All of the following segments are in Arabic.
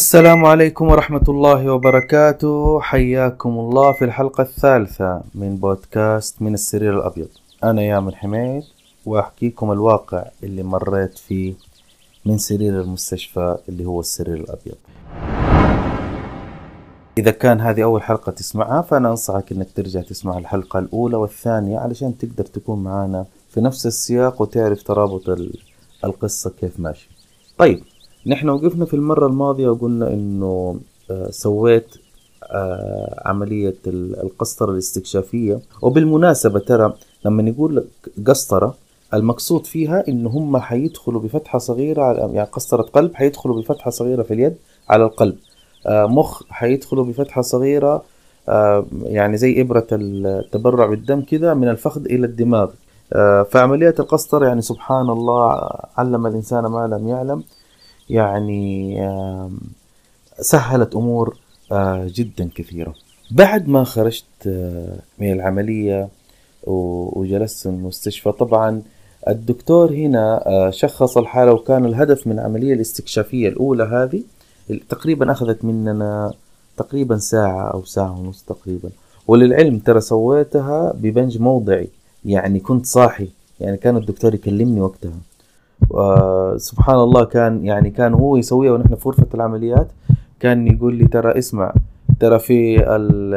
السلام عليكم ورحمة الله وبركاته. حياكم الله في الحلقة الثالثة من بودكاست من السرير الأبيض. أنا يامن حميد وأحكيكم الواقع اللي مريت فيه من سرير المستشفى اللي هو السرير الأبيض. إذا كان هذه أول حلقة تسمعها فأنا أنصحك أنك ترجع تسمع الحلقة الأولى والثانية علشان تقدر تكون معانا في نفس السياق وتعرف ترابط ال- القصة كيف ماشي. طيب نحن وقفنا في المرة الماضية وقلنا إنه آه، سويت آه، عملية ال- القسطرة الاستكشافية. وبالمناسبة ترى لما نقول لك قسطرة المقصود فيها إن هم حيدخلوا بفتحة صغيرة على يعني قسطرة قلب حيدخلوا بفتحة صغيرة في اليد على القلب. آه، مخ حيدخلوا بفتحة صغيرة يعني زي إبرة التبرع بالدم كذا من الفخذ إلى الدماغ. فعملية القسطرة يعني سبحان الله علم الإنسان ما لم يعلم. يعني سهلت أمور آه، جدا كثيرة. بعد ما خرجت آه، من العملية و- وجلست في المستشفى طبعا الدكتور هنا آه، شخص الحالة وكان الهدف من العملية الاستكشافية الأولى هذه تقريبا أخذت مننا تقريبا ساعة أو ساعة ونص تقريبا. وللعلم ترى سويتها ببنج موضعي يعني كنت صاحي يعني كان الدكتور يكلمني وقتها. وسبحان الله كان يعني كان هو يسويها ونحن في غرفة العمليات. كان يقول لي ترى اسمع ترى في ال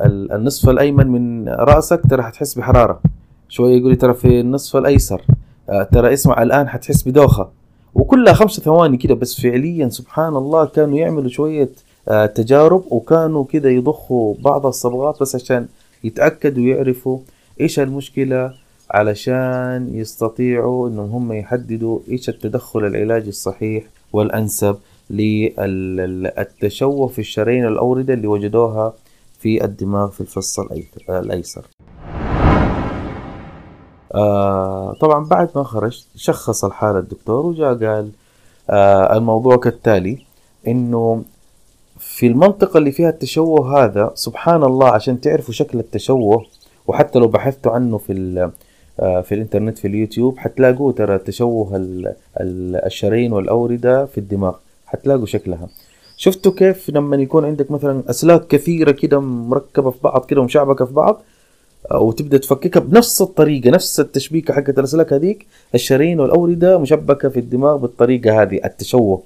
ال النصف الأيمن من رأسك ترى حتحس بحرارة. شوية يقول لي ترى في النصف الأيسر. آه، ترى اسمع الآن حتحس بدوخة. وكلها خمسة ثواني كده بس فعليا سبحان الله كانوا يعملوا شوية آه، تجارب وكانوا كده يضخوا بعض الصبغات بس عشان يتأكدوا ويعرفوا إيش المشكلة علشان يستطيعوا إنهم هم يحددوا إيش التدخل العلاجي الصحيح والأنسب للتشوه في الشرايين الأوردة اللي وجدوها في الدماغ في الفص الأيسر. آه طبعا بعد ما خرجت شخص الحالة الدكتور وجاء قال آه الموضوع كالتالي إنه في المنطقة اللي فيها التشوه هذا سبحان الله عشان تعرفوا شكل التشوه وحتى لو بحثتوا عنه في في الإنترنت في اليوتيوب حتلاقوا ترى تشوه ال- ال- الشرايين والأوردة في الدماغ حتلاقوا شكلها. شفتوا كيف لما يكون عندك مثلا أسلاك كثيرة كده مركبة في بعض كده ومشعبكة في بعض آه، وتبدأ تفككها بنفس الطريقة نفس التشبيكه حقت الأسلاك هذيك الشرايين والأوردة مشبكة في الدماغ بالطريقة هذه التشوه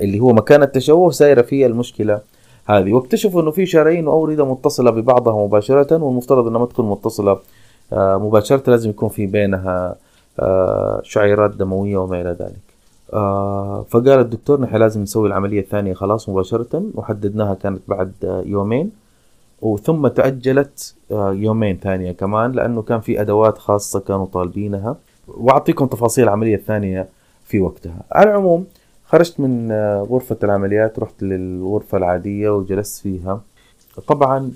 اللي هو مكان التشوه سايرة فيه المشكلة هذه. واكتشفوا إنه في شرايين وأوردة متصلة ببعضها مباشرة والمفترض إنها ما تكون متصلة آه، مباشرة لازم يكون في بينها آه، شعيرات دموية وما إلى ذلك. آه، فقال الدكتور نحن لازم نسوي العملية الثانية خلاص مباشرة وحددناها كانت بعد يومين وثم تأجلت يومين ثانية كمان لأنه كان في أدوات خاصة كانوا طالبينها. وأعطيكم تفاصيل العملية الثانية في وقتها. على العموم خرجت من غرفة العمليات رحت للغرفة العادية وجلست فيها. طبعا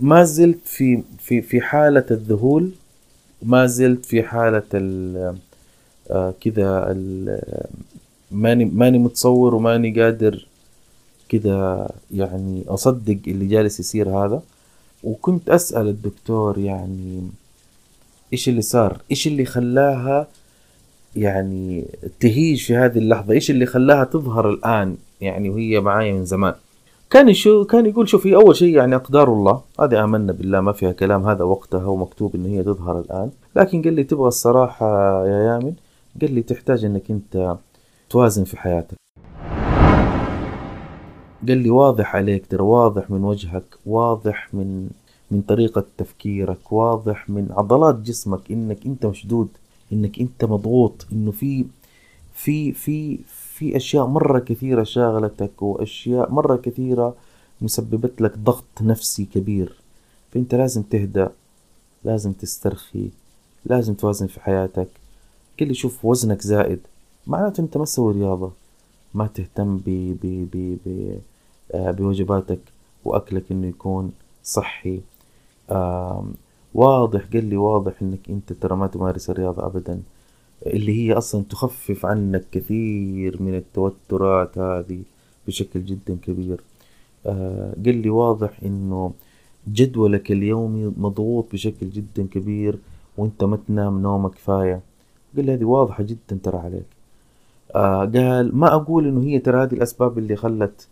ما زلت في في في حالة الذهول ما زلت في حالة ال آه، كذا ماني ماني متصور وماني قادر كده يعني أصدق اللي جالس يصير هذا. وكنت أسأل الدكتور يعني إيش اللي صار؟ إيش اللي خلاها يعني تهيج في هذه اللحظة؟ إيش اللي خلاها تظهر الآن يعني وهي معايا من زمان؟ كان يشو كان يقول شوفي أول شيء يعني أقدار الله. هذه آمنا بالله ما فيها كلام هذا وقتها ومكتوب إن هي تظهر الآن. لكن قال لي تبغى الصراحة يا يامن؟ قال لي تحتاج إنك أنت توازن في حياتك. قال لي واضح عليك ترى واضح من وجهك واضح من من طريقة تفكيرك واضح من عضلات جسمك إنك أنت مشدود إنك أنت مضغوط إنه في في في في أشياء مرة كثيرة شاغلتك وأشياء مرة كثيرة مسببت لك ضغط نفسي كبير. فأنت لازم تهدأ لازم تسترخي لازم توازن في حياتك. قال لي شوف وزنك زائد معناته أنت ما تسوي رياضة ما تهتم ب ب ب ب آه، بوجباتك وأكلك إنه يكون صحي. واضح قال لي واضح إنك أنت ترى ما تمارس الرياضة ابدا. اللي هي أصلا تخفف عنك كثير من التوترات هذه بشكل جدا كبير. آه، قال لي واضح إنه جدولك اليومي مضغوط بشكل جدا كبير وإنت ما تنام نومك كفاية. قال لي هذه واضحة جدا ترى عليك. آه قال ما أقول إنه هي ترى هذه الأسباب اللي خلت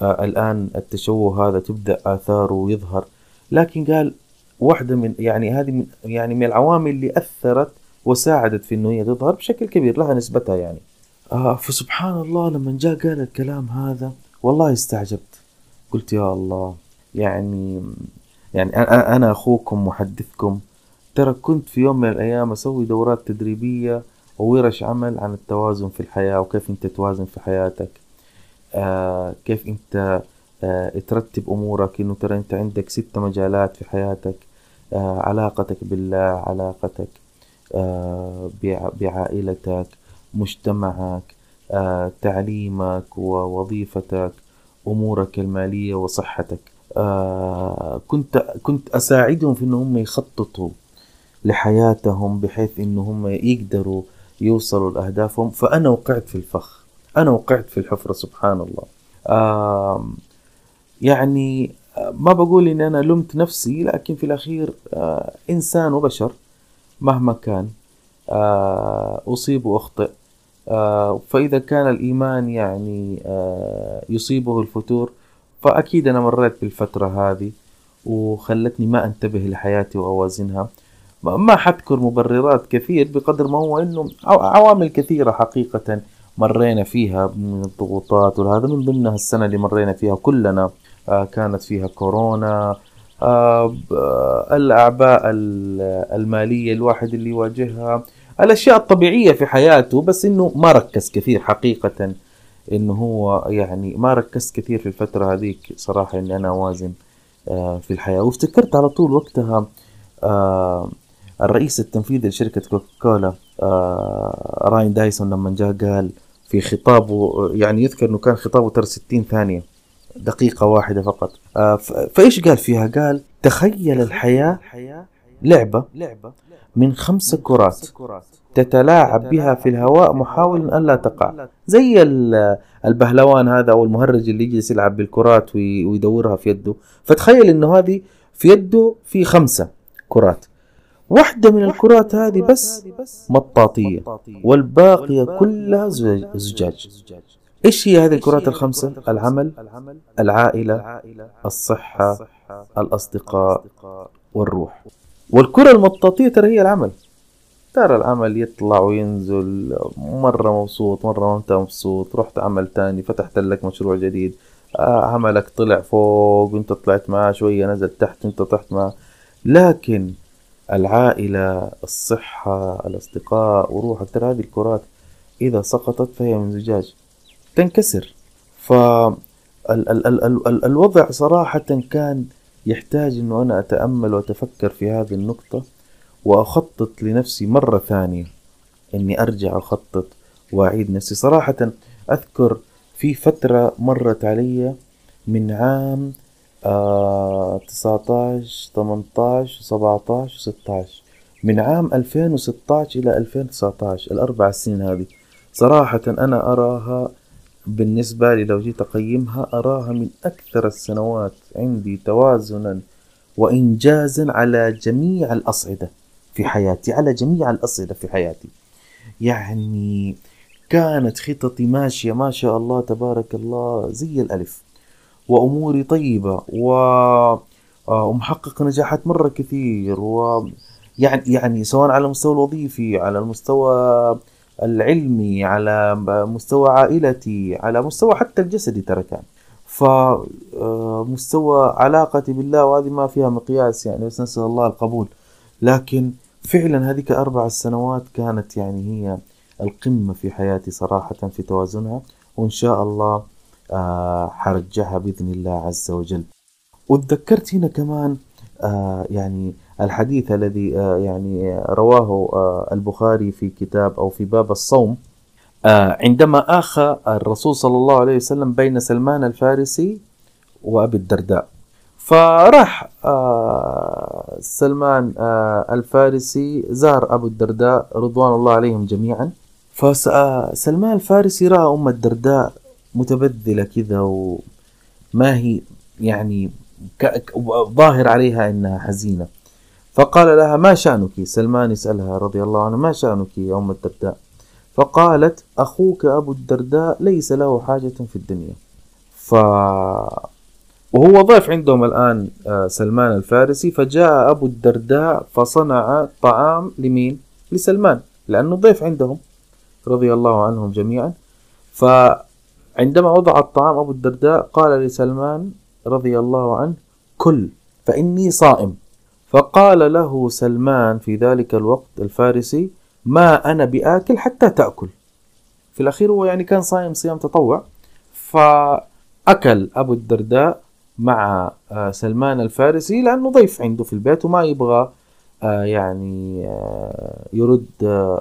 آه الآن التشوه هذا تبدأ آثاره يظهر لكن قال واحدة من يعني هذه من يعني من العوامل اللي أثرت وساعدت في إنه هي تظهر بشكل كبير لها نسبتها يعني. آه فسبحان الله لما جاء قال الكلام هذا والله استعجبت. قلت يا الله يعني يعني أنا أخوكم محدثكم. ترى كنت في يوم من الأيام أسوي دورات تدريبية وورش عمل عن التوازن في الحياة وكيف أنت توازن في حياتك. آه كيف أنت آه ترتب أمورك إنه ترى أنت عندك ست مجالات في حياتك. آه علاقتك بالله علاقتك بعائلتك مجتمعك آه تعليمك ووظيفتك أمورك المالية وصحتك. آه كنت كنت أساعدهم في إنهم يخططوا لحياتهم بحيث إنهم يقدروا يوصلوا لأهدافهم. فأنا وقعت في الفخ. أنا وقعت في الحفرة سبحان الله. آه يعني ما بقول إن أنا لمت نفسي لكن في الأخير آه إنسان وبشر. مهما كان. آه أصيب وأخطئ. آه فإذا كان الإيمان يعني آه يصيبه الفتور فأكيد أنا مريت بالفترة هذه وخلتني ما أنتبه لحياتي وأوازنها. ما حذكر مبررات كثير بقدر ما هو إنه عوامل كثيرة حقيقة مرينا فيها من الضغوطات وهذا من ضمنها السنة اللي مرينا فيها كلنا. كانت فيها كورونا الأعباء المالية الواحد اللي يواجهها. الأشياء الطبيعية في حياته بس إنه ما ركز كثير حقيقة إنه هو يعني ما ركزت كثير في الفترة هذيك صراحة إني أنا أوازن في الحياة. وافتكرت على طول وقتها الرئيس التنفيذي لشركة كوكاكولا آه راين دايسون لما جاء قال في خطابه يعني يذكر إنه كان خطابه ترى 60 ثانية. دقيقة واحدة فقط. آه فإيش قال فيها؟ قال تخيل الحياة لعبة من خمسة كرات تتلاعب بها في الهواء محاولا ألا تقع. زي البهلوان هذا أو المهرج اللي يجلس يلعب بالكرات ويدورها في يده. فتخيل أنه هذه في يده في خمسة كرات. واحدة من الكرات هذه بس مطاطية والباقية كلها زجاج. إيش هي هذه الكرات الخمسة؟ العمل، العائلة، الصحة، الأصدقاء والروح. والكرة المطاطية ترى هي العمل. ترى العمل يطلع وينزل مرة مبسوط مرة ما أنت مبسوط رحت عمل تاني فتحت لك مشروع جديد آه عملك طلع فوق وأنت طلعت معاه شوية نزل تحت وانت طحت معاه لكن العائلة الصحة الأصدقاء وروحك ترى هذه الكرات إذا سقطت فهي من زجاج تنكسر. فالوضع صراحة كان يحتاج أنه أنا أتأمل وأتفكر في هذه النقطة وأخطط لنفسي مرة ثانية. أني أرجع أخطط وأعيد نفسي. صراحة أذكر في فترة مرت علي من عام آه 19 18 17 16 من عام 2016 إلى 2019 الأربع سنين هذه. صراحة أنا أراها بالنسبة لي لو جيت أقيمها أراها من أكثر السنوات عندي توازنا وإنجازا على جميع الأصعدة في حياتي على جميع الأصعدة في حياتي. يعني كانت خططي ماشية ما شاء الله تبارك الله زي الألف. وأموري طيبة آه، ومحقق نجاحات مرة كثير و يعني يعني سواء على المستوى الوظيفي على المستوى العلمي على مستوى عائلتي على مستوى حتى الجسدي ترى كان. فمستوى آه، علاقتي بالله وهذه ما فيها مقياس يعني بس نسأل الله القبول. لكن فعلا هذيك أربع سنوات كانت يعني هي القمة في حياتي صراحة في توازنها وإن شاء الله آه حرجعها بإذن الله عز وجل. وتذكرت هنا كمان آه يعني الحديث الذي آه يعني رواه آه البخاري في كتاب أو في باب الصوم آه عندما آخى الرسول صلى الله عليه وسلم بين سلمان الفارسي وأبي الدرداء. فراح آه سلمان آه الفارسي زار أبو الدرداء رضوان الله عليهم جميعا. فسلمان الفارسي رأى أم الدرداء متبذلة كذا وما هي يعني ظاهر عليها إنها حزينة. فقال لها ما شأنك؟ سلمان يسألها رضي الله عنه ما شأنك يا أم الدرداء؟ فقالت أخوك أبو الدرداء ليس له حاجة في الدنيا. ف وهو ضيف عندهم الآن آه، سلمان الفارسي فجاء أبو الدرداء فصنع طعام لمين؟ لسلمان لأنه ضيف عندهم رضي الله عنهم جميعا. فعندما وضع الطعام أبو الدرداء قال لسلمان رضي الله عنه كل فإني صائم. فقال له سلمان في ذلك الوقت الفارسي ما أنا بآكل حتى تأكل. في الأخير هو يعني كان صايم صيام تطوع فأكل أبو الدرداء مع آه، سلمان الفارسي لأنه ضيف عنده في البيت وما يبغى آه، يعني آه، يرد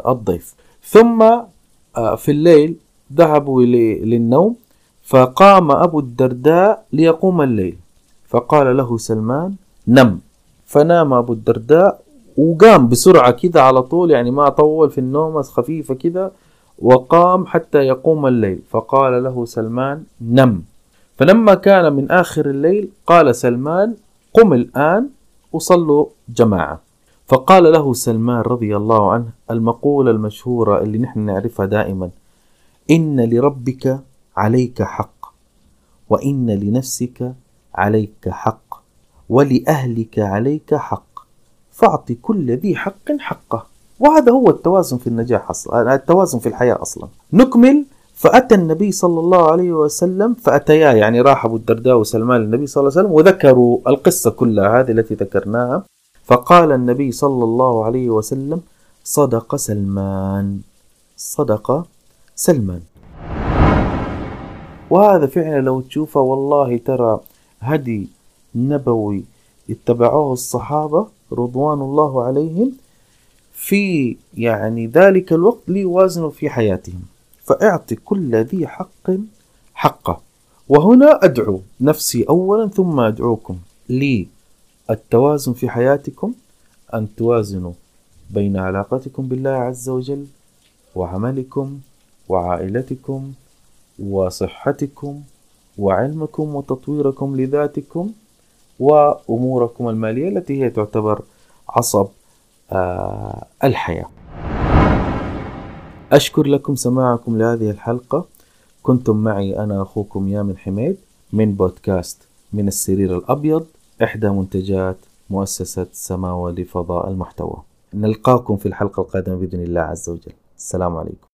الضيف. ثم في الليل ذهبوا للنوم فقام أبو الدرداء ليقوم الليل. فقال له سلمان نم. فنام أبو الدرداء وقام بسرعة كذا على طول يعني ما طول في النوم خفيفة كذا وقام حتى يقوم الليل. فقال له سلمان نم. فلما كان من آخر الليل قال سلمان قم الآن وصلوا جماعة. فقال له سلمان رضي الله عنه المقولة المشهورة اللي نحن نعرفها دائما إن لربك عليك حق وإن لنفسك عليك حق. ولأهلك عليك حق. فأعط كل ذي حق حقه. وهذا هو التوازن في النجاح أصلا التوازن في الحياة أصلا. نكمل. فأتى النبي صلى الله عليه وسلم فأتيا يعني راح أبو الدرداء وسلمان للنبي صلى الله عليه وسلم وذكروا القصة كلها هذه التي ذكرناها. فقال النبي صلى الله عليه وسلم صدق سلمان صدق سلمان. وهذا فعلا لو تشوفه والله ترى هدي نبوي اتبعوه الصحابة رضوان الله عليهم في يعني ذلك الوقت ليوازنوا في حياتهم. فأعط كل ذي حق حقه. وهنا أدعو نفسي أولا ثم أدعوكم للتوازن في حياتكم أن توازنوا بين علاقتكم بالله عز وجل وعملكم وعائلتكم وصحتكم وعلمكم وتطويركم لذاتكم. وأموركم المالية التي هي تعتبر عصب آه، الحياة. أشكر لكم سماعكم لهذه الحلقة. كنتم معي أنا أخوكم يامن حميد من بودكاست من السرير الأبيض إحدى منتجات مؤسسة سماوة لفضاء المحتوى. نلقاكم في الحلقة القادمة بإذن الله عز وجل. السلام عليكم.